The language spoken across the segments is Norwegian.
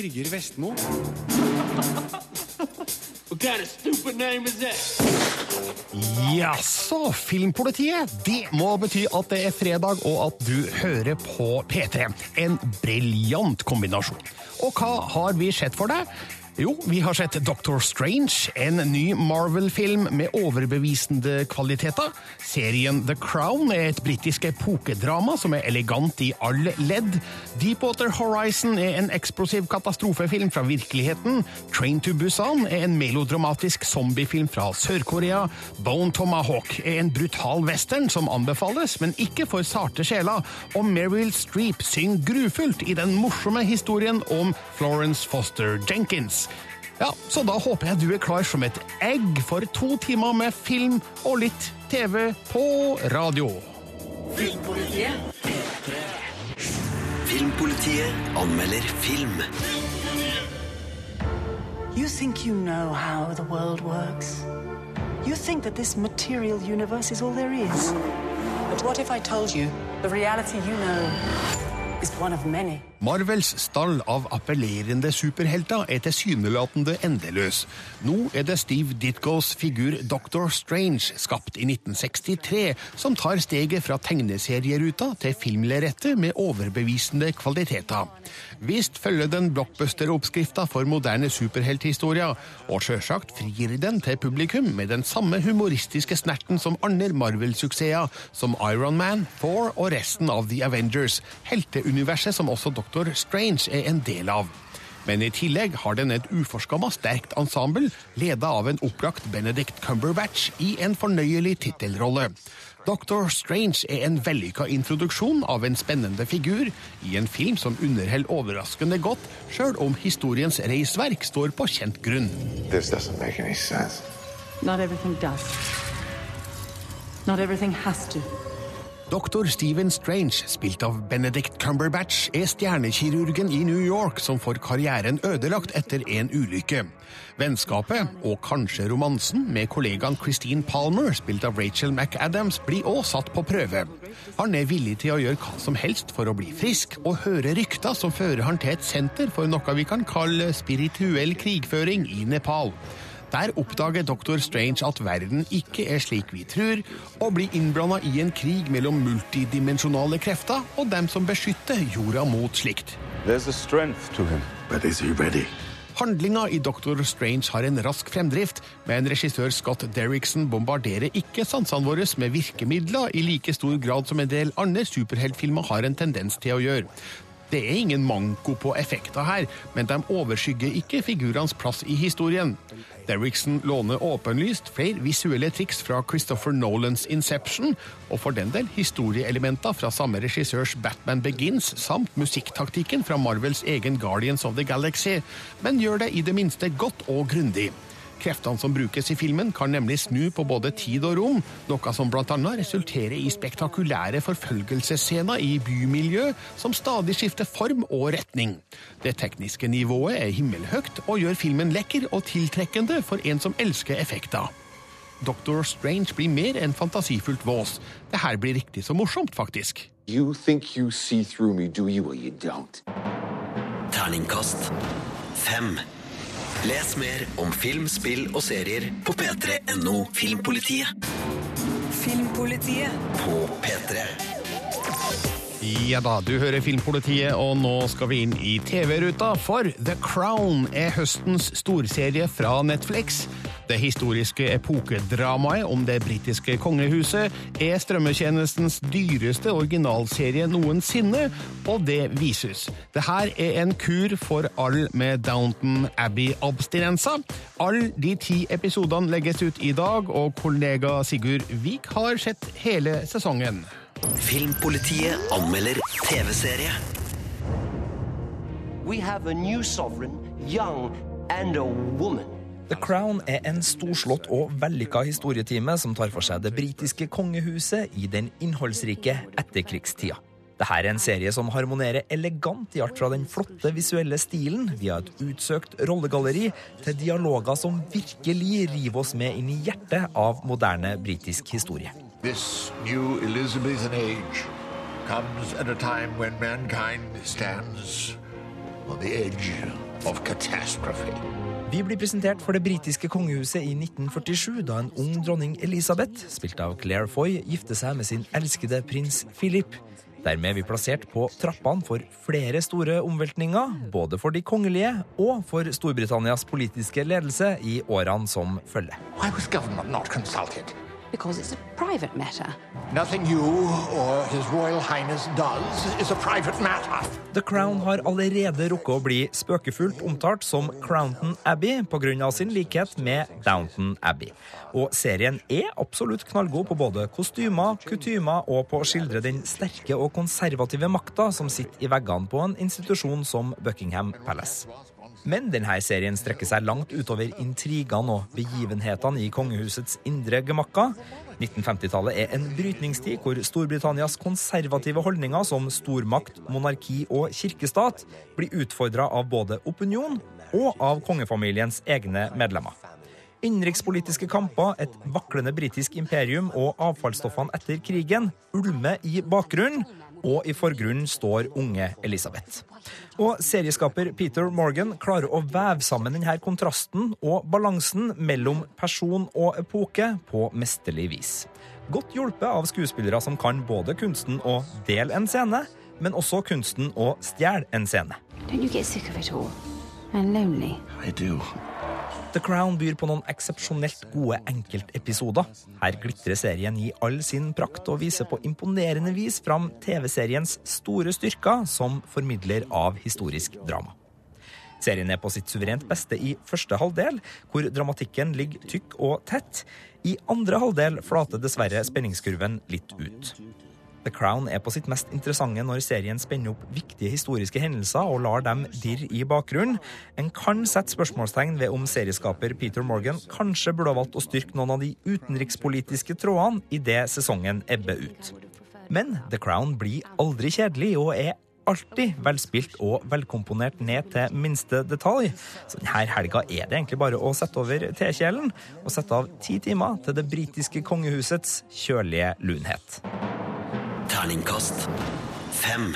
Birger Vestmo. Jaså, Filmpolitiet. Det må bety at det er fredag, og at du hører på P3. En briljant kombinasjon. Og hva har vi sett for deg? Jo, vi har sett Doctor Strange, en ny Marvel-film med overbevisende kvaliteter. Serien The Crown er et britisk epokedrama som er elegant i alle ledd. Deepwater Horizon er en eksplosiv katastrofefilm fra virkeligheten. Train to Busan er en melodramatisk zombiefilm fra Sør-Korea. Bone Tomahawk er en brutal western som anbefales, men ikke for sarte sjeler. Og Meryl Streep synger grufullt i den morsomme historien om Florence Foster Jenkins. Ja, Så da håper jeg du er klar som et egg for to timer med film og litt TV på radio. Filmpolitiet Filmpolitiet anmelder film. You think you know how the world works. You think that this material universe is all there is. But what if I told you the reality you know Marvels stall av appellerende superhelter er tilsynelatende endeløs. Nå er det Steve Ditko's figur Doctor Strange, skapt i 1963, som tar steget fra tegneserieruta til filmlerretet med overbevisende kvaliteter. Visst følger den blockbuster-oppskrifta for moderne superhelthistorier, og sjølsagt frir den til publikum med den samme humoristiske snerten som andre Marvel-suksesser, som Iron Man, Thor og resten av The Avengers, helteuniverset som også Doctor Strange er en del av. Men i tillegg har den et uforskamma sterkt ensemble, leda av en opplagt Benedict Cumberbatch i en fornøyelig tittelrolle. Doctor Strange er en vellykka introduksjon av en spennende figur i en film som underholder overraskende godt, sjøl om historiens reisverk står på kjent grunn. This doesn't make any sense. Not everything does. Not everything has to. Dr. Stephen Strange, spilt av Benedict Cumberbatch, er stjernekirurgen i New York som får karrieren ødelagt etter en ulykke. Vennskapet, og kanskje romansen, med kollegaen Christine Palmer, spilt av Rachel McAdams, blir også satt på prøve. Han er villig til å gjøre hva som helst for å bli frisk, og høre rykter som fører han til et senter for noe vi kan kalle spirituell krigføring i Nepal. Der oppdager Dr. Strange at verden ikke er slik vi tror, og blir innblanda i en krig mellom multidimensjonale krefter og dem som beskytter jorda mot slikt. There's a strength to him. But is he ready? Handlinga i Dr. Strange har en rask fremdrift, men regissør Scott Derrickson bombarderer ikke sansene våre med virkemidler i like stor grad som en del andre superheltfilmer har en tendens til å gjøre. Det er ingen manko på effekter her, men de overskygger ikke figurenes plass i historien. Derrickson låner åpenlyst flere visuelle triks fra Christopher Nolans Inception, og for den del historieelementer fra samme regissørs Batman Begins, samt musikktaktikken fra Marvels egen Guardians of the Galaxy, men gjør det i det minste godt og grundig. Kreftene som brukes i filmen, kan nemlig snu på både tid og rom, noe som bl.a. resulterer i spektakulære forfølgelsesscener i bymiljø som stadig skifter form og retning. Det tekniske nivået er himmelhøyt og gjør filmen lekker og tiltrekkende for en som elsker effekter. Doctor Strange blir mer enn fantasifullt vås. Det her blir riktig så morsomt, faktisk. You think you see through me, do you, or you don't? Terningkast fem. Les mer om film, spill og serier på p3.no Filmpolitiet Filmpolitiet. på P3. Ja da, du hører Filmpolitiet, og nå skal vi inn i TV-ruta, for The Crown er høstens storserie fra Netflix. Det historiske epokedramaet om det britiske kongehuset er strømmetjenestens dyreste originalserie noensinne, og det vises. Det her er en kur for all med Downton Abbey-abstinensa. Alle de ti episodene legges ut i dag, og kollega Sigurd Vik har sett hele sesongen. Filmpolitiet anmelder TV-serie. We have a new sovereign, young and a woman. The Crown er en storslått og vellykka historietime som tar for seg det britiske kongehuset i den innholdsrike etterkrigstida. Dette er en serie som harmonerer elegant i alt fra den flotte visuelle stilen via et utsøkt rollegalleri til dialoger som virkelig river oss med inn i hjertet av moderne britisk historie. This new Elizabethan age comes at a time when mankind stands on the edge of catastrophe. Vi blir presentert for det britiske kongehuset i 1947, da en ung dronning Elisabeth, spilt av Claire Foy, gifter seg med sin elskede prins Philip. Dermed er vi plassert på trappene for flere store omveltninger, både for de kongelige og for Storbritannias politiske ledelse i årene som følger. Because it's a private matter. Nothing you or His Royal Highness does is a private matter. The Crown har allerede rukket å bli spøkefullt omtalt som Crownton Abbey pga. sin likhet med Downton Abbey. Og serien er absolutt knallgod på både kostymer, kutymer og på å skildre den sterke og konservative makta som sitter i veggene på en institusjon som Buckingham Palace. Men denne serien strekker seg langt utover intrigene og begivenhetene i kongehusets indre gemakker. 1950-tallet er en brytningstid hvor Storbritannias konservative holdninger som stormakt, monarki og kirkestat blir utfordra av både opinion og av kongefamiliens egne medlemmer. Innenrikspolitiske kamper, et vaklende britisk imperium og avfallsstoffene etter krigen ulmer i bakgrunnen, og i forgrunnen står unge Elisabeth. Og serieskaper Peter Morgan klarer å veve sammen denne kontrasten og balansen mellom person og epoke på mesterlig vis. Godt hjulpet av skuespillere som kan både kunsten å dele en scene, men også kunsten å stjele en scene. Don't you get sick of it all? And lonely? I do. The Crown byr på noen eksepsjonelt gode enkeltepisoder. Her glitrer serien i all sin prakt og viser på imponerende vis fram TV-seriens store styrker som formidler av historisk drama. Serien er på sitt suverent beste i første halvdel, hvor dramatikken ligger tykk og tett. I andre halvdel flater dessverre spenningskurven litt ut. The Crown er på sitt mest interessante når serien spenner opp viktige historiske hendelser og lar dem dirre i bakgrunnen. En kan sette spørsmålstegn ved om serieskaper Peter Morgan kanskje burde ha valgt å styrke noen av de utenrikspolitiske trådene idet sesongen ebber ut. Men The Crown blir aldri kjedelig og er alltid velspilt og velkomponert ned til minste detalj. Så denne helga er det egentlig bare å sette over tekjelen og sette av ti timer til det britiske kongehusets kjølige lunhet. Terningkast fem.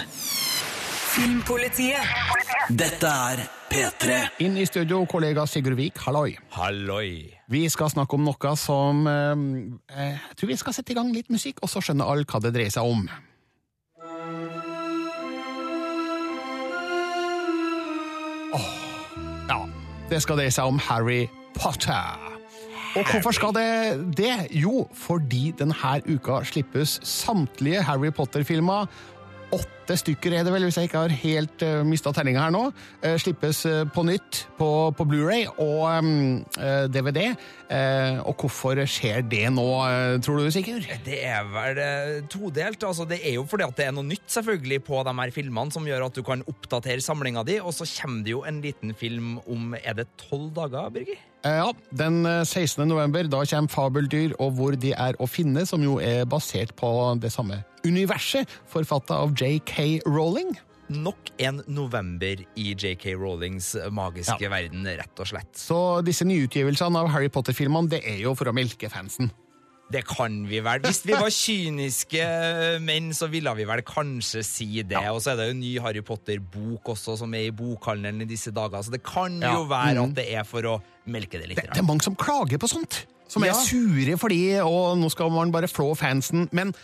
Filmpolitiet. Dette er P3. Inn i studio, kollega Sigurd Vik, halloi. Halloi! Vi skal snakke om noe som eh, Jeg tror vi skal sette i gang litt musikk, og så skjønner alle hva det dreier seg om. Åh, ja. Det skal dreie seg om Harry Potter. Og hvorfor skal det det? Jo, fordi denne uka slippes samtlige Harry Potter-filmer Åtte stykker er det vel, hvis jeg ikke har helt uh, mista tellinga her nå. Uh, slippes uh, på nytt på, på Blu-ray og um, uh, DVD. Og hvorfor skjer det nå, tror du, Sigurd? Det er vel eh, todelt. Altså, det er jo fordi at det er noe nytt selvfølgelig på de her filmene som gjør at du kan oppdatere samlinga di, og så kommer det jo en liten film om Er det tolv dager, Birger? Eh, Ja, Den eh, 16. november da kommer Fabeldyr og hvor de er å finne, som jo er basert på det samme universet, forfatta av J.K. Rowling. Nok en november i JK Rowlings magiske Ja. verden, rett og slett. Så disse nyutgivelsene av Harry Potter-filmene det er jo for å melke fansen. Det kan vi vel. Hvis vi var kyniske menn, så ville vi vel kanskje si det. Og så er det jo en ny Harry Potter-bok også, som er i bokhandelen i disse dager. Så det kan Ja. jo være Mhm. at det er for å melke det litt. Det, det er mange som klager på sånt. Som Ja. er sure fordi og nå skal man bare flå fansen. Men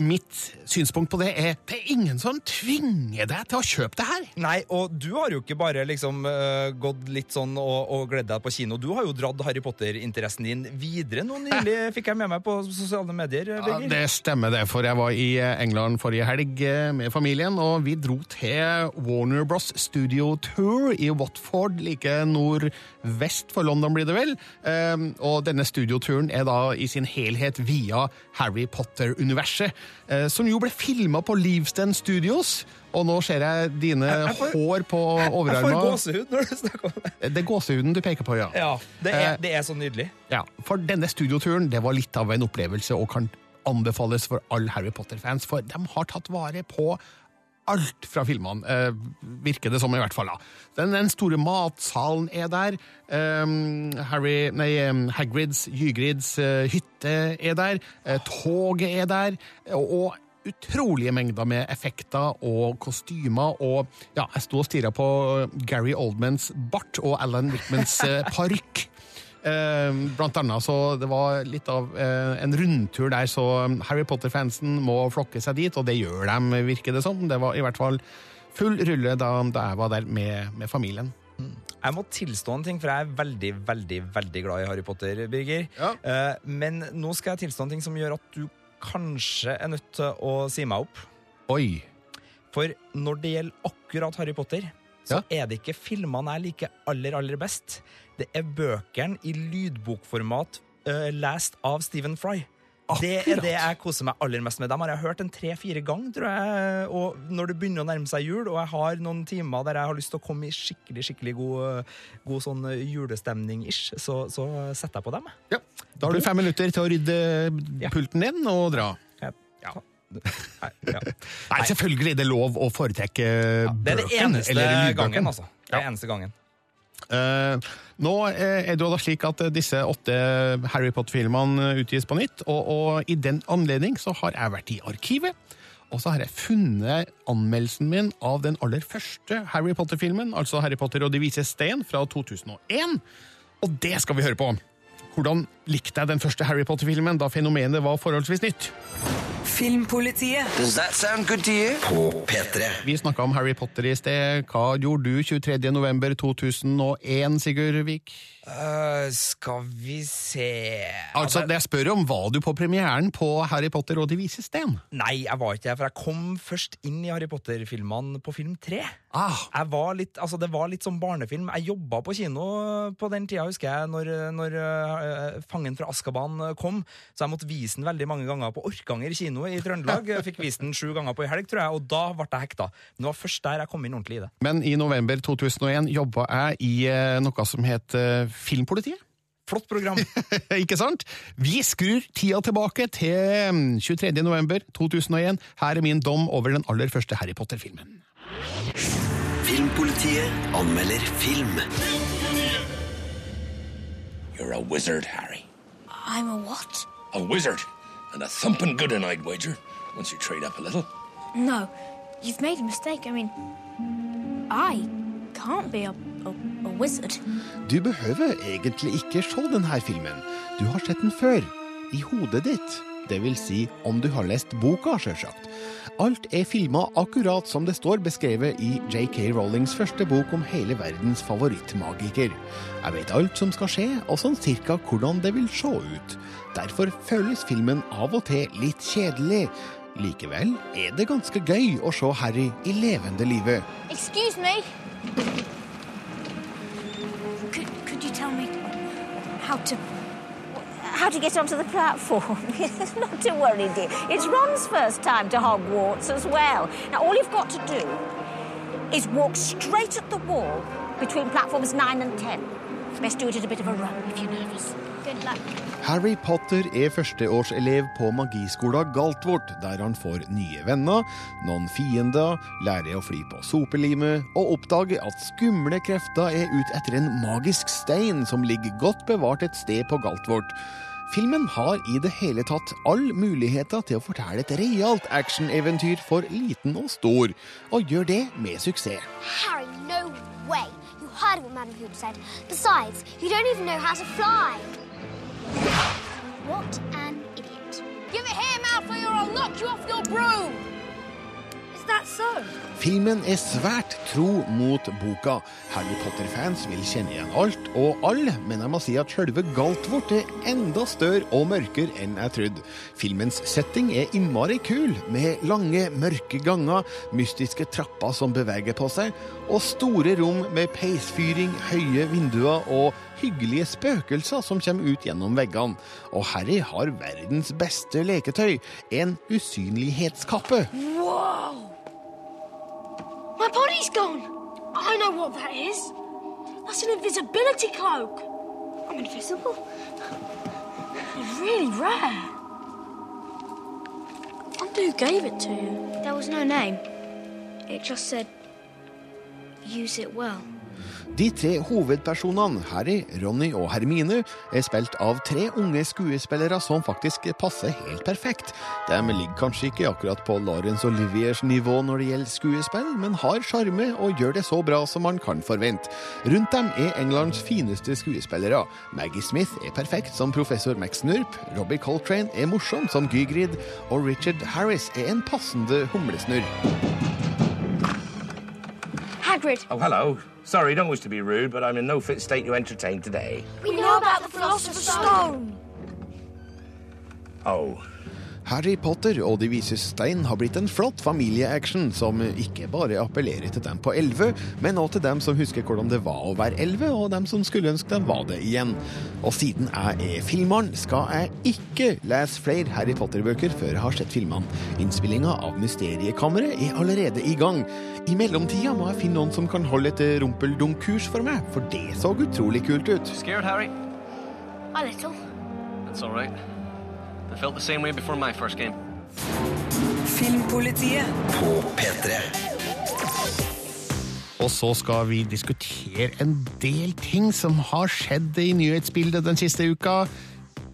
mitt synspunkt på det er det er ingen som tvinger deg til å kjøpe det her. Nei, og du har jo ikke bare liksom uh, gått litt sånn og, og gledd deg på kino. Du har jo dratt Harry Potter-interessen din videre nå nylig, fikk jeg med meg på sosiale medier. Ja, Birger. det stemmer det, for jeg var i eh, England forrige helg eh, med familien, og vi dro til Warner Bros. Studio Tour i Watford, like nordvest for London blir det vel. Um, og denne studioturen er da i sin helhet via Harry Potter-universet, som jo ble filma på Livsten Studios. Og nå ser jeg dine jeg får- hår på Jeg får gåsehud når du snakker om det. Det er gåsehuden du peker på, ja. Ja, det er, Eh, det er så nydelig. Ja, for denne studioturen det var litt av en opplevelse og kan anbefales for alle Harry Potter-fans, for de har tatt vare på alt fra filmene, eh, virker det som i hvert fall. da. Den, den store matsalen er der. Um, Harry, nei, um, Hagrids, Hygrids eh, hytte er der. eh, toget er der. Og, og utrolige mengder med effekter og kostymer, og ja, jeg sto og stirra på Gary Oldmans bart og Alan Rickmans eh, parykk. Eh, blant annet, så det var litt av eh, en rundtur der, så Harry Potter-fansen må flokke seg dit, og det gjør de, virker det som. Det var i hvert fall full rulle da, da jeg var der med, med familien. Jeg må tilstå en ting, for jeg er veldig veldig, veldig glad i Harry Potter. Birger. Ja. Eh, men nå skal jeg tilstå en ting som gjør at du kanskje er nødt til å si meg opp. Oi. For når det gjelder akkurat Harry Potter, så er det ikke filmene jeg liker aller, aller best. Det er bøkene i lydbokformat uh, lest av Stephen Fry. Det er det jeg koser meg aller mest med. Dem har jeg hørt en tre-fire ganger, tror jeg. Og når det begynner å nærme seg jul, og jeg har noen timer der jeg har lyst til å komme i skikkelig skikkelig god, god sånn julestemning-ish, så, så setter jeg på dem. Ja. Da har du fem minutter til å rydde pulten din og dra. Ja. Nei, ja. Nei, selvfølgelig det er lov å foretrekke Det er det eneste gangen, altså. Det er eneste gangen. Eh, nå eh, er det jo da slik at eh, disse åtte Harry Potter-filmene utgis på nytt, og, og i den anledning så har jeg vært i arkivet, og så har jeg funnet anmeldelsen min av den aller første Harry Potter-filmen, altså Harry Potter og De vise stein fra 2001, og det skal vi høre på. Hvordan likte jeg den første Harry Potter-filmen da fenomenet var forholdsvis nytt? Filmpolitiet. Does that sound good to you? På P3. Vi snakka om Harry Potter i sted. Hva gjorde du 23. november 2001, Sigurd Vik? Uh, skal vi se Altså, jeg spør om, Var du på premieren på Harry Potter og De vises sten? Nei, jeg var ikke det, for jeg kom først inn i Harry Potter-filmene på film tre. Ah, Jeg var litt, altså Det var litt som barnefilm. Jeg jobba på kino på den tida, husker jeg, når, når uh, Fangen fra Askaban kom. Så jeg måtte vise den veldig mange ganger på Orkanger kino i Trøndelag. Jeg fikk vist den sju ganger på ei helg, tror jeg, og da ble jeg hekta. Men det var først der jeg kom inn ordentlig i det. Men i november 2001 jobba jeg i eh, noe som het eh, Filmpolitiet. Flott program. Ikke sant? Vi skrur tida tilbake til mm, 23. november 2001. Her er min dom over den aller første Harry Potter-filmen. Filmpolitiet anmelder film. You're a wizard, Harry. I'm a what? A wizard. And a thumping good one, I'd wager, once you trade up a little. No, you've made a mistake. I mean, I can't be a, a, a wizard. Du behøver egentlig ikke se denne filmen. Du har sett den før. I hodet ditt. Det vil si om du har lest boka, sjølsagt. Alt er filma akkurat som det står beskrevet i JK Rowlings første bok om hele verdens favorittmagiker. Jeg vet alt som skal skje, og sånn cirka hvordan det vil se ut. Derfor føles filmen av og til litt kjedelig. Likevel er det ganske gøy å se Harry i levende livet. Excuse me. Could, could you tell me how to how to get onto the platform? Not to worry, dear. It's Ron's first time to Hogwarts as well. Now, all you've got to do is walk straight at the wall between platforms nine and ten. Best do it at a bit of a run if you're nervous. Harry Potter er førsteårselev på magiskolen Galtvort, der han får nye venner, noen fiender, lærer å fly på sopelimet og oppdager at skumle krefter er ute etter en magisk stein som ligger godt bevart et sted på Galtvort. Filmen har i det hele tatt all muligheter til å fortelle et realt actioneventyr for liten og stor, og gjør det med suksess. Harry, no way. You heard what Madam Hoop said. Besides, you don't even know how to fly. What an idiot. Give it here, Malfoy, or I'll knock you off your broom. Is that so? Filmen er svært tro mot boka. Harry Potter-fans vil kjenne igjen alt og alle, men jeg må si at selve Galtvort er enda større og mørkere enn jeg trodde. Filmens setting er innmari kul, med lange, mørke ganger, mystiske trapper som beveger på seg, og store rom med peisfyring, høye vinduer og hyggelige spøkelser som kommer ut gjennom veggene. Og Harry har verdens beste leketøy, en usynlighetskappe. Wow! My body's gone. I know what that is. That's an invisibility cloak. I'm invisible. It's really rare. I wonder who gave it to you. There was no name. It just said, use it well. De tre hovedpersonene, Harry, Ronny og Hermine, er spilt av tre unge skuespillere som faktisk passer helt perfekt. De ligger kanskje ikke akkurat på Laurence Oliviers nivå når det gjelder skuespill, men har sjarme og gjør det så bra som man kan forvente. Rundt dem er Englands fineste skuespillere. Maggie Smith er perfekt som professor Max Nurp, Robbie Coltrane er morsom som Gygrid, og Richard Harris er en passende humlesnurr. Hagrid, Oh, hello. Sorry, don't wish to be rude, but I'm in no fit state to entertain today. we know about the Philosopher's Stone. Oh. Harry Potter og De vises stein har blitt en flott familieaction som ikke bare appellerer til dem på 11, men også til dem som husker hvordan det var å være 11, og dem som skulle ønske dem var det igjen. Og siden jeg er filmeren, skal jeg ikke lese flere Harry Potter-bøker før jeg har sett filmene. Innspillinga av Mysteriekammeret er allerede i gang. I mellomtida må jeg finne noen som kan holde et rumpeldunk-kurs for meg, for det så utrolig kult ut. Scared, Harry? A little. That's all right. I felt the same way before my first game. Filmpolitiet På P3. Og så skal vi diskutere en del ting som har skjedd i nyhetsbildet den siste uka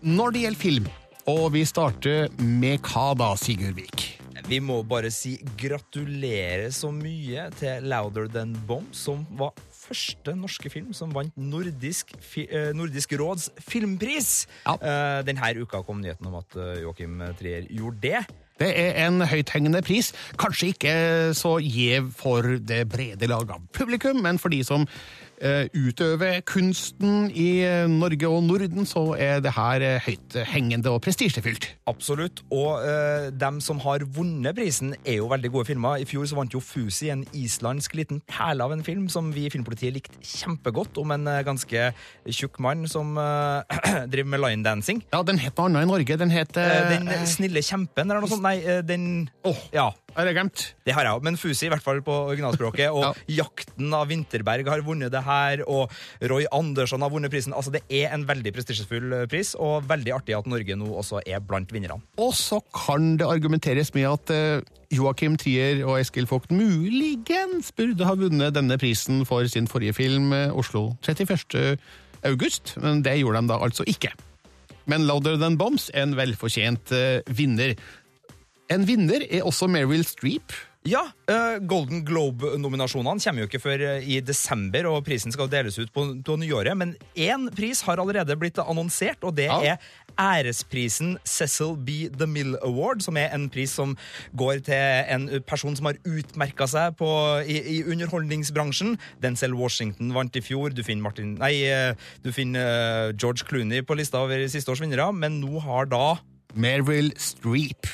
når det gjelder film. Og vi starter med hva da, Sigurd Vik? Vi må bare si gratulerer så mye til Louder Than Bomb, som var første norske film som vant Nordisk, fi, eh, Nordisk råds filmpris. Ja. denne uka kom nyheten om at eh, Joakim Trier gjorde det. Det er en høythengende pris. Kanskje ikke så gjev for det brede lag av publikum, men for de som eh, utøver kunsten i eh, Norge og Norden, så er det her høyt høythengende og prestisjefylt. Absolutt. Og eh, dem som har vunnet prisen, er jo veldig gode filmer. I fjor så vant jo Fusi, en islandsk liten perle av en film som vi i Filmpolitiet likte kjempegodt, om en eh, ganske tjukk mann som eh, driver med linedancing. Ja, den het noe annet i Norge. Den het Eh, Den snille kjempen, eller noe sånt. Nei, den oh. Ja. Har jeg glemt? Det har jeg òg, men Fusi, i hvert fall på originalspråket. Og Jakten av Vinterberg har vunnet det her, og Roy Andersson har vunnet prisen. Altså, Det er en veldig prestisjefull eh, pris, og veldig artig at Norge nå også er blant vinnerne. Og så kan det argumenteres med at eh, Joakim Trier og Eskil Vogt muligens burde ha vunnet denne prisen for sin forrige film, eh, Oslo 31. august, men det gjorde de da altså ikke. Men Louder Than Bombs er en velfortjent vinner. En vinner er også Meryl Streep. Ja, eh, Golden Globe-nominasjonene kommer jo ikke før eh, i desember, og prisen skal deles ut på, på nyåret. Men én pris har allerede blitt annonsert, og det er æresprisen Cecil B. DeMille Award, som er en pris som går til en person som har utmerka seg på, i, i underholdningsbransjen. Denzel Washington vant i fjor. Du finner, Martin, nei, eh, du finner George Clooney på lista over siste års vinnere, men nå har da Meryl Streep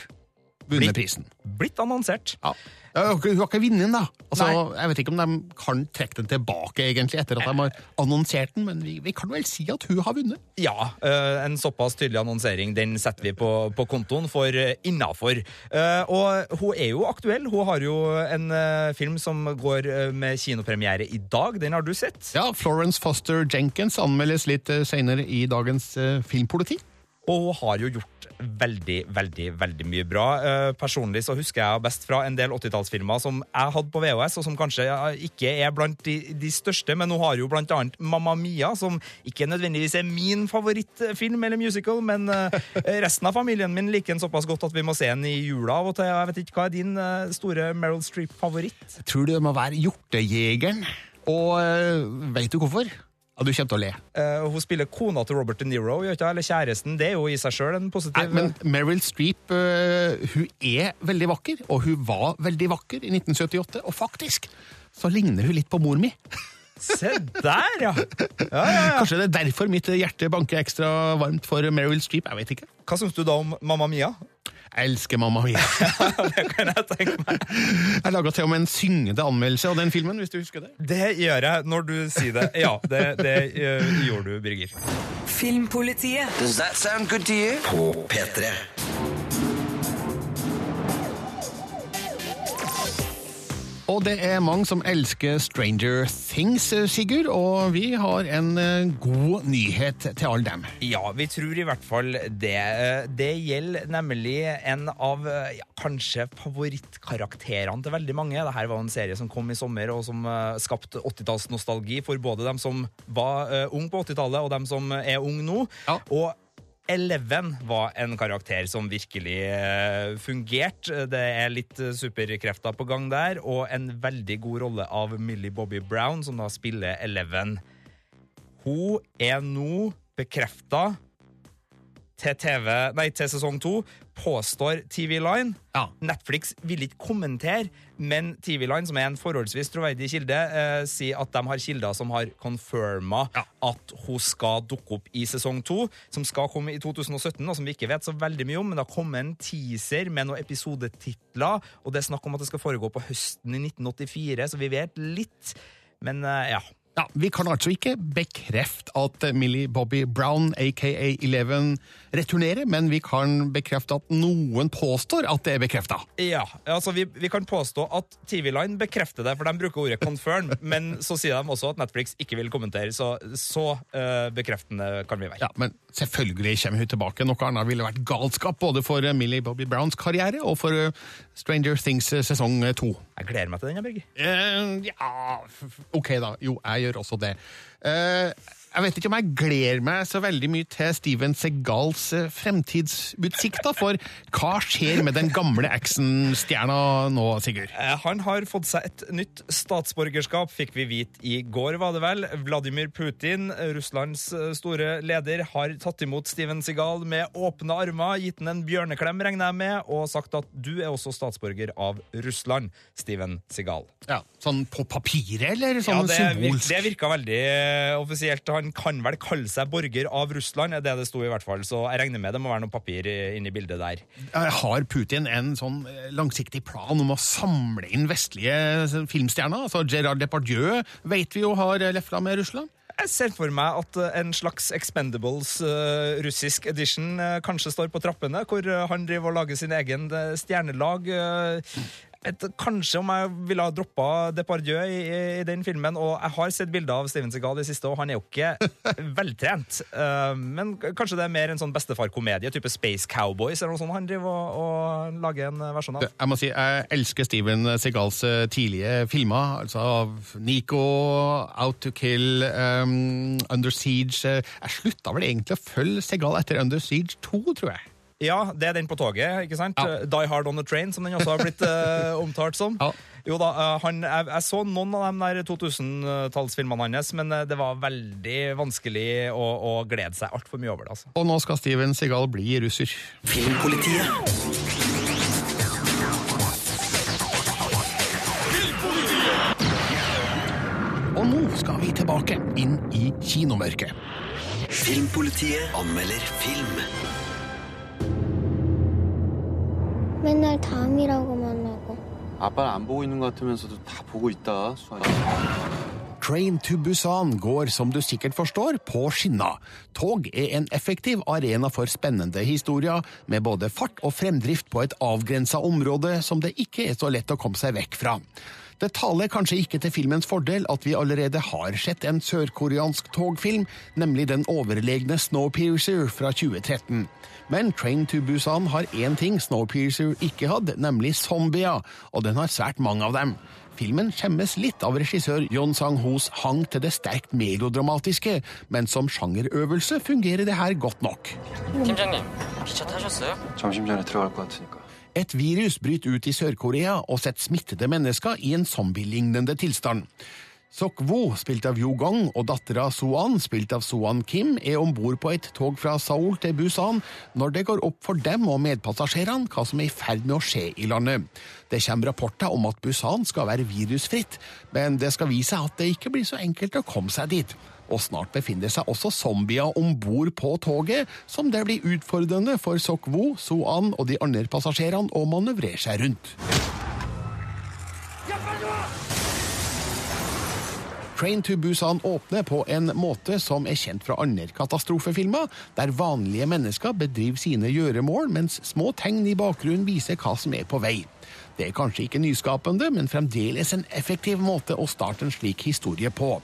vunnet prisen. Blitt annonsert. Ja. Hun har ikke vunnet den, da. Altså, jeg vet ikke om de kan trekke den tilbake egentlig etter at de har annonsert den, men vi, vi kan vel si at hun har vunnet. Ja, eh, en såpass tydelig annonsering den setter vi på, på kontoen for uh, innafor. Eh, og hun er jo aktuell. Hun har jo en eh, film som går eh, med kinopremiere i dag. Den har du sett? Ja, Florence Foster Jenkins anmeldes litt senere i dagens filmpolitikk. Filmpoliti. Og hun har jo gjort veldig, veldig veldig mye bra. Eh, personlig så husker jeg best fra en del 80-tallsfilmer som jeg hadde på VHS, og som kanskje ikke er blant de, de største, men hun har jo blant annet Mamma Mia, som ikke nødvendigvis er min favorittfilm eller musical, men eh, resten av familien min liker den såpass godt at vi må se den i jula av og til. Jeg vet ikke, Hva er din eh, store Meryl Streep-favoritt? Tror du det må være Hjortejegeren. Og veit du hvorfor? Ja, Du kommer til å le. Uh, hun spiller kona til Robert De Niro, eller kjæresten. Det er jo i seg sjøl en positiv Nei, men Meryl Streep uh, hun er veldig vakker, og hun var veldig vakker i 1978. Og faktisk så ligner hun litt på mor mi. Se der, ja. ja, ja, ja. Kanskje det er derfor mitt hjerte banker ekstra varmt for Meryl Streep. Jeg vet ikke. Hva syns du da om Mamma Mia? Elsker Mamma Mia. det kan jeg tenke meg. Jeg laga til og med en syngende anmeldelse av den filmen, hvis du husker det. Det gjør jeg når du sier det. Ja, det, det uh, gjorde du, Birger. Filmpolitiet Does that sound good to you? På P3. Og det er mange som elsker Stranger Things, Sigurd, og vi har en eh, god nyhet til alle dem. Ja, vi tror i hvert fall det. Det gjelder nemlig en av ja, kanskje favorittkarakterene til veldig mange. Dette var en serie som kom i sommer, og som skapte 80-tallsnostalgi for både dem som var uh, ung på 80-tallet, og dem som er ung nå. Og Eleven var en karakter som virkelig eh, fungerte. Det er litt eh, superkrefter på gang der, og en veldig god rolle av Millie Bobby Brown, som da spiller Eleven. Hun er nå bekrefta til, TV, nei, til sesong to, påstår TV Line. Ja. Netflix vil ikke kommentere, men TV Line, som er en forholdsvis troverdig kilde, eh, sier at de har kilder som har confirma at hun skal dukke opp i sesong to, som skal komme i 2017, og som vi ikke vet så veldig mye om. Men det har kommet en teaser med noen episodetitler, og det er snakk om at det skal foregå på høsten i 1984, så vi vet litt. Men eh, ja. Ja, Vi kan altså ikke bekrefte at Millie Bobby Brown, aka Eleven, returnerer, men vi kan bekrefte at noen påstår at det er bekrefta. Ja, altså vi, vi kan påstå at TV Line bekrefter det, for de bruker ordet 'confirm', men så sier de også at Netflix ikke vil kommentere, så så uh, bekreftende kan vi være. Ja, Men selvfølgelig kommer hun tilbake. Noe annet ville vært galskap både for Millie Bobby Browns karriere og for uh, Stranger Things uh, sesong to. Jeg gleder meg til den, Birger. Uh, ja, OK, da. Jo, jeg gjør også det. Uh, jeg vet ikke om jeg gleder meg så veldig mye til Steven Segals uh, fremtidsutsikter, for hva skjer med den gamle actionstjerna nå, Sigurd? Uh, han har fått seg et nytt statsborgerskap, fikk vi vite i går, var det vel. Vladimir Putin, Russlands store leder, har tatt imot Steven Segal med åpne armer, gitt han en bjørneklem, regner jeg med, og sagt at du er også statsborger av Russland, Steven Segal. Ja, Sånn på papiret, eller sånn ja, det, symbolsk? Det virka veldig offisielt. Han kan vel kalle seg borger av Russland, er det det sto i hvert fall. Så jeg regner med det må være noe papir inni bildet der. Har Putin en sånn langsiktig plan om å samle inn vestlige filmstjerner? Altså Gerard Depardieu vet vi jo har lefla med Russland. Jeg ser for meg at en slags Expendables uh, russisk edition uh, kanskje står på trappene, hvor uh, han driver og lager sin egen stjernelag. Et, kanskje om jeg ville ha droppa Depardieu i, i, den filmen. Og jeg har sett bilder av Steven Segal i siste, og han er jo ikke veltrent. Uh, men kanskje det er mer en sånn bestefar-komedie, type Space Cowboys eller noe sånt han driver og, og lager en versjon av. Jeg må si, jeg elsker Steven Segals tidlige filmer. altså Nico, Out to Kill, um, Under Siege. Jeg slutta vel egentlig å følge Segal etter Under Siege 2, tror jeg. Ja, det er den på toget, ikke sant? Ja. Die Hard On The Train, som den også har blitt uh, omtalt som. Ja. Jo da, uh, han, jeg, jeg, så noen av de der 2000-tallsfilmene hans, men uh, det var veldig vanskelig å, å glede seg altfor mye over det. altså. Og nå skal Steven Segal bli russer. Filmpolitiet. Og nå skal vi tilbake inn i kinomørket. Filmpolitiet anmelder film. 맨날 다음이라고만 하고. 아빠는 안 보고 있는 것 같으면서도 다 보고 있다, 수아야. Train to Busan går, som du sikkert forstår, på skinner. Tog er en effektiv arena for spennende historier, med både fart og fremdrift på et avgrensa område som det ikke er så lett å komme seg vekk fra. Det taler kanskje ikke til filmens fordel at vi allerede har sett en sørkoreansk togfilm, nemlig den overlegne Snowpiercer fra 2013. Men Train to Busan har én ting Snowpiercer ikke hadde, nemlig zombier, og den har svært mange av dem. Filmen skjemmes litt av regissør Yon Sang-hos hang til det sterkt melodramatiske, men som sjangerøvelse fungerer det her godt nok. 팀장님, 기차 타셨어요? 점심 전에 들어갈 것 같으니까. Et virus bryter ut i Sør-Korea og setter smittede mennesker i en zombielignende tilstand. Sok Wo, spilt av Yo-gong, og dattera So-an, spilt av So-an Kim, er om bord på et tog fra Seoul til Busan når det går opp for dem og medpassasjerene hva som er i ferd med å skje i landet. Det kommer rapporter om at Busan skal være virusfritt, men det skal vise at det ikke blir så enkelt å komme seg dit. Og snart befinner seg også zombier om bord på toget, som det blir utfordrende for Sok-woo, So-an og de andre passasjerene å manøvrere seg rundt. Train to Busan åpner på en måte som er kjent fra andre katastrofefilmer, der vanlige mennesker bedriver sine gjøremål, mens små tegn i bakgrunnen viser hva som er på vei. Det er kanskje ikke nyskapende, men fremdeles en effektiv måte å starte en slik historie på.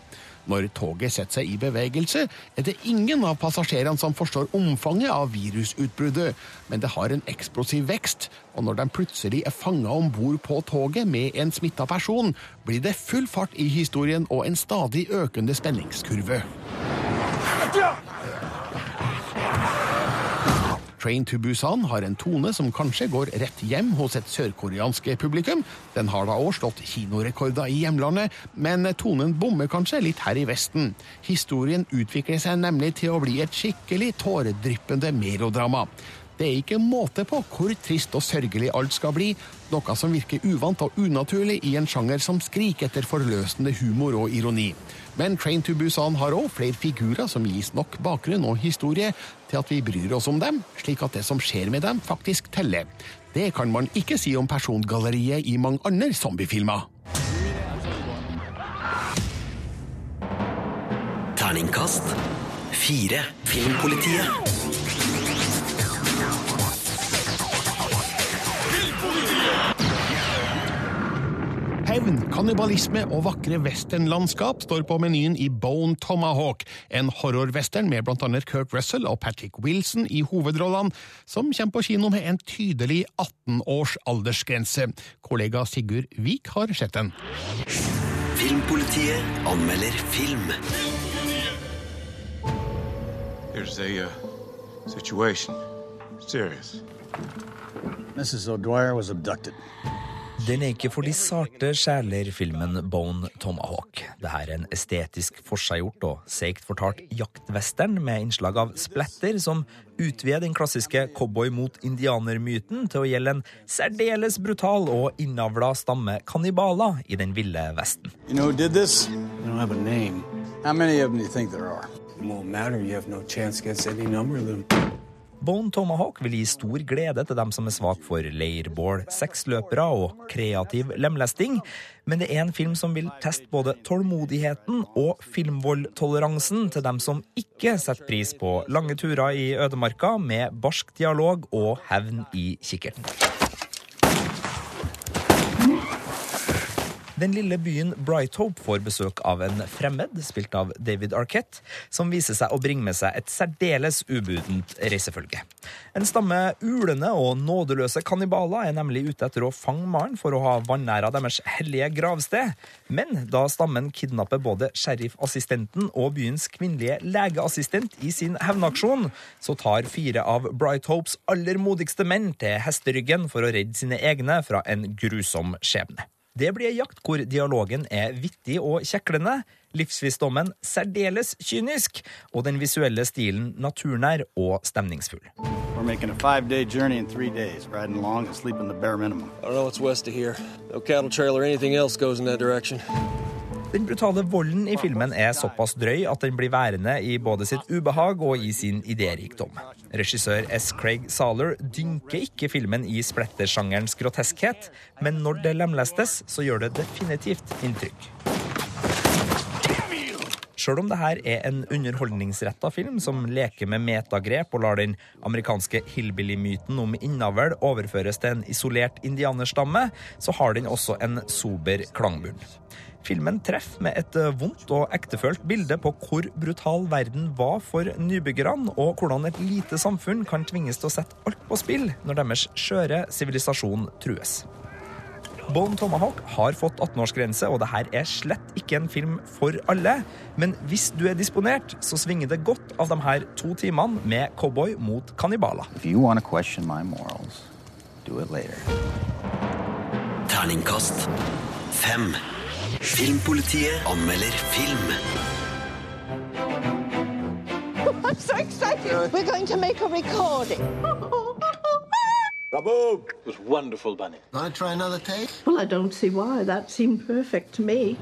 Når toget setter seg i bevegelse, er det ingen av passasjerene som forstår omfanget av virusutbruddet, men det har en eksplosiv vekst, og når de plutselig er fanga om bord på toget med en smitta person, blir det full fart i historien og en stadig økende spenningskurve. Train to Busan har en tone som kanskje går rett hjem hos et sørkoreansk publikum. Den har da òg slått kinorekorder i hjemlandet, men tonen bommer kanskje litt her i Vesten. Historien utvikler seg nemlig til å bli et skikkelig tåredryppende melodrama. Det er ikke måte på hvor trist og sørgelig alt skal bli, noe som virker uvant og unaturlig i en sjanger som skriker etter forløsende humor og ironi. Men Train to Busan har òg flere figurer som gis nok bakgrunn og historie til at vi bryr oss om dem, slik at det som skjer med dem, faktisk teller. Det kan man ikke si om persongalleriet i mange andre zombiefilmer. Terningkast fire. Filmpolitiet. Hevn, kannibalisme og vakre westernlandskap står på menyen i Bone Tomahawk, en horrorwestern med blant annet Kirk Russell og Patrick Wilson i hovedrollene, som kommer på kino med en tydelig 18 års aldersgrense. Kollega Sigurd Vik har sett den. Filmpolitiet anmelder film. There's a uh, situation. Serious. Mrs. O'Dwyer was abducted. Den er ikke for de sarte sjeler, filmen Bone Tomahawk. Det her er en estetisk forseggjort og seigt fortalt jaktwestern med innslag av splatter som utvider den klassiske cowboy mot indianer-myten til å gjelde en særdeles brutal og innavla stamme kannibaler i den ville vesten. You know did this? They don't have a name. How many of them do you think there are? It won't matter. You have no chance against any number of them. Bone Tomahawk vil gi stor glede til dem som er svak for leirbål, sexløpere og kreativ lemlesting, men det er en film som vil teste både tålmodigheten og filmvoldtoleransen til dem som ikke setter pris på lange turer i ødemarka med barsk dialog og hevn i kikkerten. Den lille byen Brighthope får besøk av en fremmed, spilt av David Arquette, som viser seg å bringe med seg et særdeles ubudent reisefølge. En stamme ulende og nådeløse kannibaler er nemlig ute etter å fange mannen for å ha vanæra deres hellige gravsted, men da stammen kidnapper både sheriffassistenten og byens kvinnelige legeassistent i sin hevnaksjon, så tar fire av Brighthopes aller modigste menn til hesteryggen for å redde sine egne fra en grusom skjebne. Det blir ei jakt hvor dialogen er vittig og kjeklende, livsvisdommen særdeles kynisk, og den visuelle stilen naturnær og stemningsfull. Days, long. I don't know what's west of here. No cattle trail or anything else goes in that direction. Den brutale volden i filmen er såpass drøy at den blir værende i både sitt ubehag og i sin idérikdom. Regissør S. Craig Saler dynker ikke filmen i splettersjangerens groteskhet, men når det lemlestes, så gjør det definitivt inntrykk. Sjøl om det her er en underholdningsretta film som leker med metagrep og lar den amerikanske hillbilly-myten om innavl overføres til en isolert indianerstamme, så har den også en sober klangbunn. Filmen treffer med et vondt og ektefølt bilde på hvor brutal verden var for nybyggerne, og hvordan et lite samfunn kan tvinges til å sette alt på spill når deres skjøre sivilisasjon trues. Bone Tomahawk har fått 18-årsgrense, og det her er slett ikke en film for alle. Men hvis du er disponert, så svinger det godt av de her to timene med cowboy mot kannibaler. Morals, do it later. Terningkast fem. Filmpolitiet anmelder film. I'm so excited. We're going to make a recording. Bravo! It was wonderful, Bunny. Want to try another take? Well, I don't see why. That seemed perfect to me.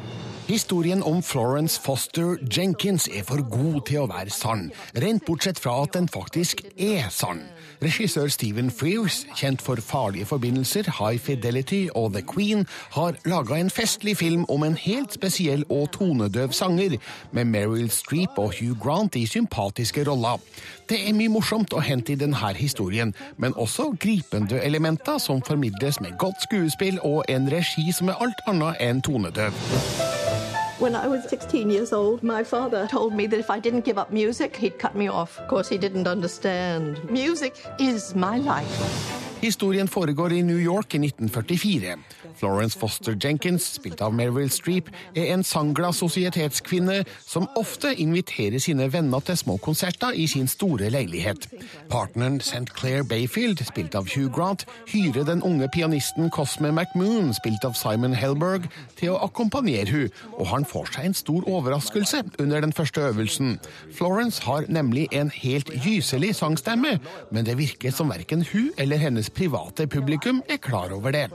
Historien om Florence Foster Jenkins er for god til å være sann, rent bortsett fra at den faktisk er sann. Regissør Stephen Frears, kjent for farlige forbindelser, High Fidelity og The Queen, har laga en festlig film om en helt spesiell og tonedøv sanger, med Meryl Streep og Hugh Grant i sympatiske roller. Det er mye morsomt å hente i denne historien, men også gripende elementer som formidles med godt skuespill og en regi som er alt annet enn tonedøv. When I was 16 years old, my father told me that if I didn't give up music, he'd cut me off. Of course, he didn't understand. Music is my life. Historien foregår i New York i 1944. Florence Foster Jenkins, spilt av Meryl Streep, er en sangglad sosietetskvinne som ofte inviterer sine venner til små konserter i sin store leilighet. Partneren St. Clair Bayfield, spilt av Hugh Grant, hyrer den unge pianisten Cosme McMoon, spilt av Simon Helberg, til å akkompagnere hun, og han får seg en stor overraskelse under den første øvelsen. Florence har nemlig en helt gyselig sangstemme, men det virker som verken hun eller hennes private publikum er klar over det.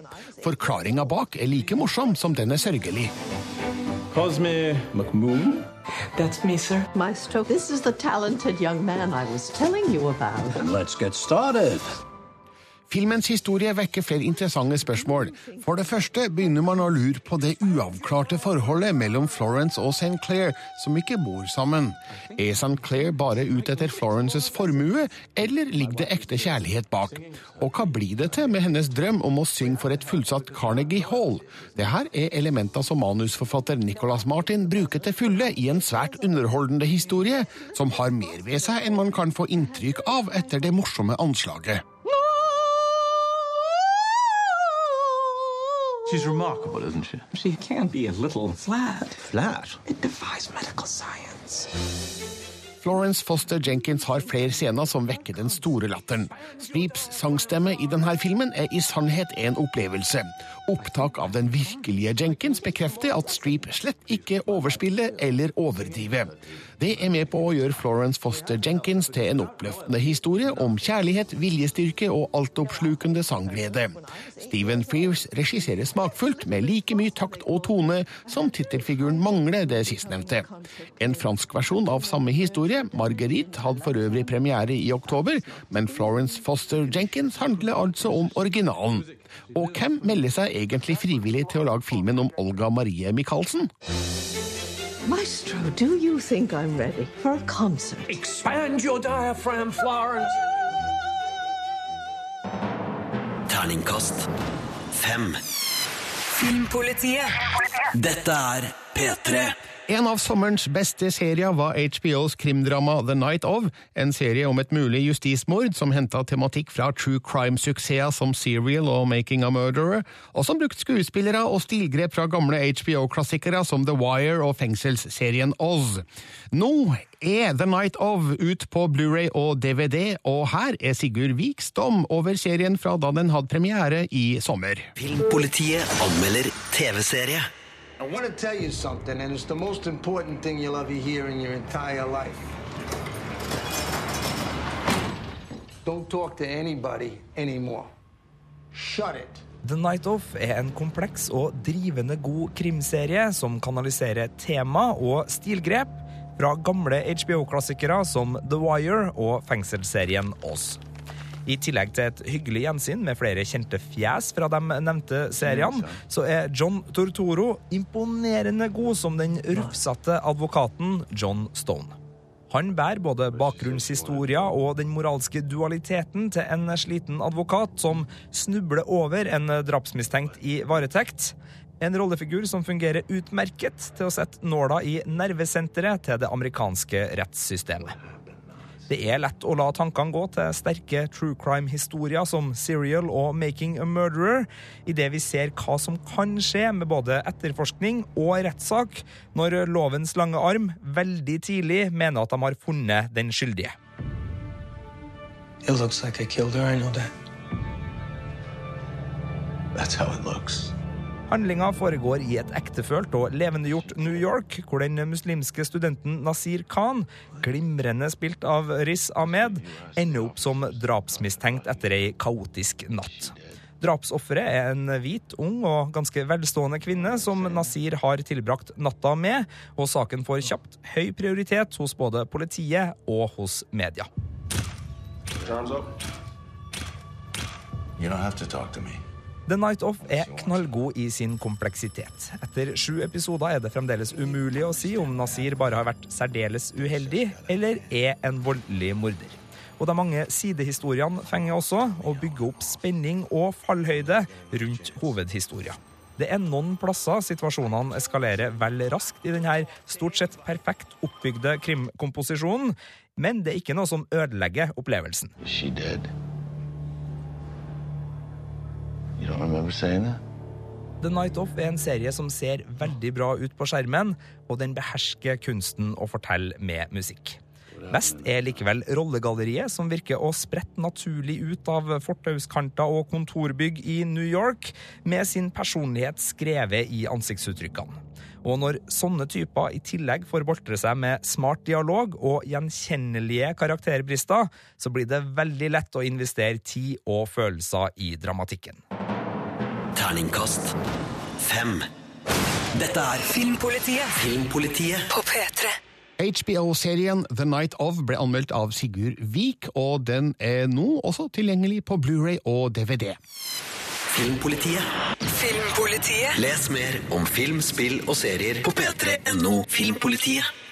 Forklaringa bak er like morsom som den er sørgelig. Cosme McMoon? That's me, sir. Maestro, this is the talented young man I was telling you about. Let's get started. Filmens historie vekker flere interessante spørsmål. For det første begynner man å lure på det uavklarte forholdet mellom Florence og St. Clair, som ikke bor sammen. Er St. Clair bare ute etter Florences formue, eller ligger det ekte kjærlighet bak? Og hva blir det til med hennes drøm om å synge for et fullsatt Carnegie Hall? Det her er elementer som manusforfatter Nicholas Martin bruker til fulle i en svært underholdende historie, som har mer ved seg enn man kan få inntrykk av etter det morsomme anslaget. She's remarkable, isn't she? She can be a little flat. Flat? It defies medical science. Florence Foster Jenkins har flere scener som vekker den store latteren. Streeps sangstemme i denne filmen er i sannhet en opplevelse. Opptak av den virkelige Jenkins bekrefter at Streep slett ikke overspiller eller overdriver. Det er med på å gjøre Florence Foster Jenkins til en oppløftende historie om kjærlighet, viljestyrke og altoppslukende sangglede. Stephen Frears regisserer smakfullt med like mye takt og tone som tittelfiguren mangler det sistnevnte. En fransk versjon av samme historie, Marguerite, hadde for øvrig premiere i oktober, men Florence Foster Jenkins handler altså om originalen. Og hvem melder seg egentlig frivillig til å lage filmen om Olga Marie Michaelsen? Maestro, do you think I'm ready for a concert? Expand your diaphragm, Florence. Terningkast fem. Filmpolitiet. Dette er P3. En av sommerens beste serier var HBOs krimdrama The Night Of, en serie om et mulig justismord som henta tematikk fra true crime-suksesser som Serial og Making a Murderer, og som brukte skuespillere og stilgrep fra gamle HBO-klassikere som The Wire og fengselsserien Oz. Nå er The Night Of ut på Blu-ray og DVD, og her er Sigurd Viks dom over serien fra da den hadde premiere i sommer. Filmpolitiet anmelder TV-serie. I want to tell you something, and it's the most important thing you'll ever hear in your entire life. Don't talk to anybody anymore. Shut it. The Night Off er en kompleks og drivende god krimserie som kanaliserer tema og stilgrep fra gamle HBO-klassikere som The Wire og fengselsserien Oz. I tillegg til et hyggelig gjensyn med flere kjente fjes fra de nevnte seriene, så er John Tortoro imponerende god som den rufsete advokaten John Stone. Han bærer både bakgrunnshistoria og den moralske dualiteten til en sliten advokat som snubler over en drapsmistenkt i varetekt. En rollefigur som fungerer utmerket til å sette nåla i nervesenteret til det amerikanske rettssystemet. Det er lett å la tankene gå til sterke true crime-historier som Serial og Making a Murderer, idet vi ser hva som kan skje med både etterforskning og rettssak når lovens lange arm veldig tidlig mener at de har funnet den skyldige. It looks like I killed her, I know that. That's how it looks. Handlinga foregår i et ektefølt og levendegjort New York, hvor den muslimske studenten Nasir Khan, glimrende spilt av Riz Ahmed, ender opp som drapsmistenkt etter ei kaotisk natt. Drapsofferet er en hvit, ung og ganske velstående kvinne som Nasir har tilbrakt natta med, og saken får kjapt høy prioritet hos både politiet og hos media. You don't have to talk to me. The Night Of er knallgod i sin kompleksitet. Etter sju episoder er det fremdeles umulig å si om Nasir bare har vært særdeles uheldig, eller er en voldelig morder. Og de mange sidehistoriene fenger også, og bygger opp spenning og fallhøyde rundt hovedhistoria. Det er noen plasser situasjonene eskalerer vel raskt i denne stort sett perfekt oppbygde krimkomposisjonen, men det er ikke noe som ødelegger opplevelsen. She dead? The Night Off er en serie som ser veldig bra ut på skjermen, og den behersker kunsten å fortelle med musikk. Best er likevel rollegalleriet, som virker å sprette naturlig ut av fortauskanter og kontorbygg i New York, med sin personlighet skrevet i ansiktsuttrykkene. Og når sånne typer i tillegg får boltre seg med smart dialog og gjenkjennelige karakterbrister, så blir det veldig lett å investere tid og følelser i dramatikken. Terningkast fem. Dette er Filmpolitiet Filmpolitiet på P3. HBO-serien The Night Of ble anmeldt av Sigurd Vik, og den er nå også tilgjengelig på Blu-ray og DVD. Filmpolitiet. Filmpolitiet Les mer om film, spill og serier på p3.no Filmpolitiet.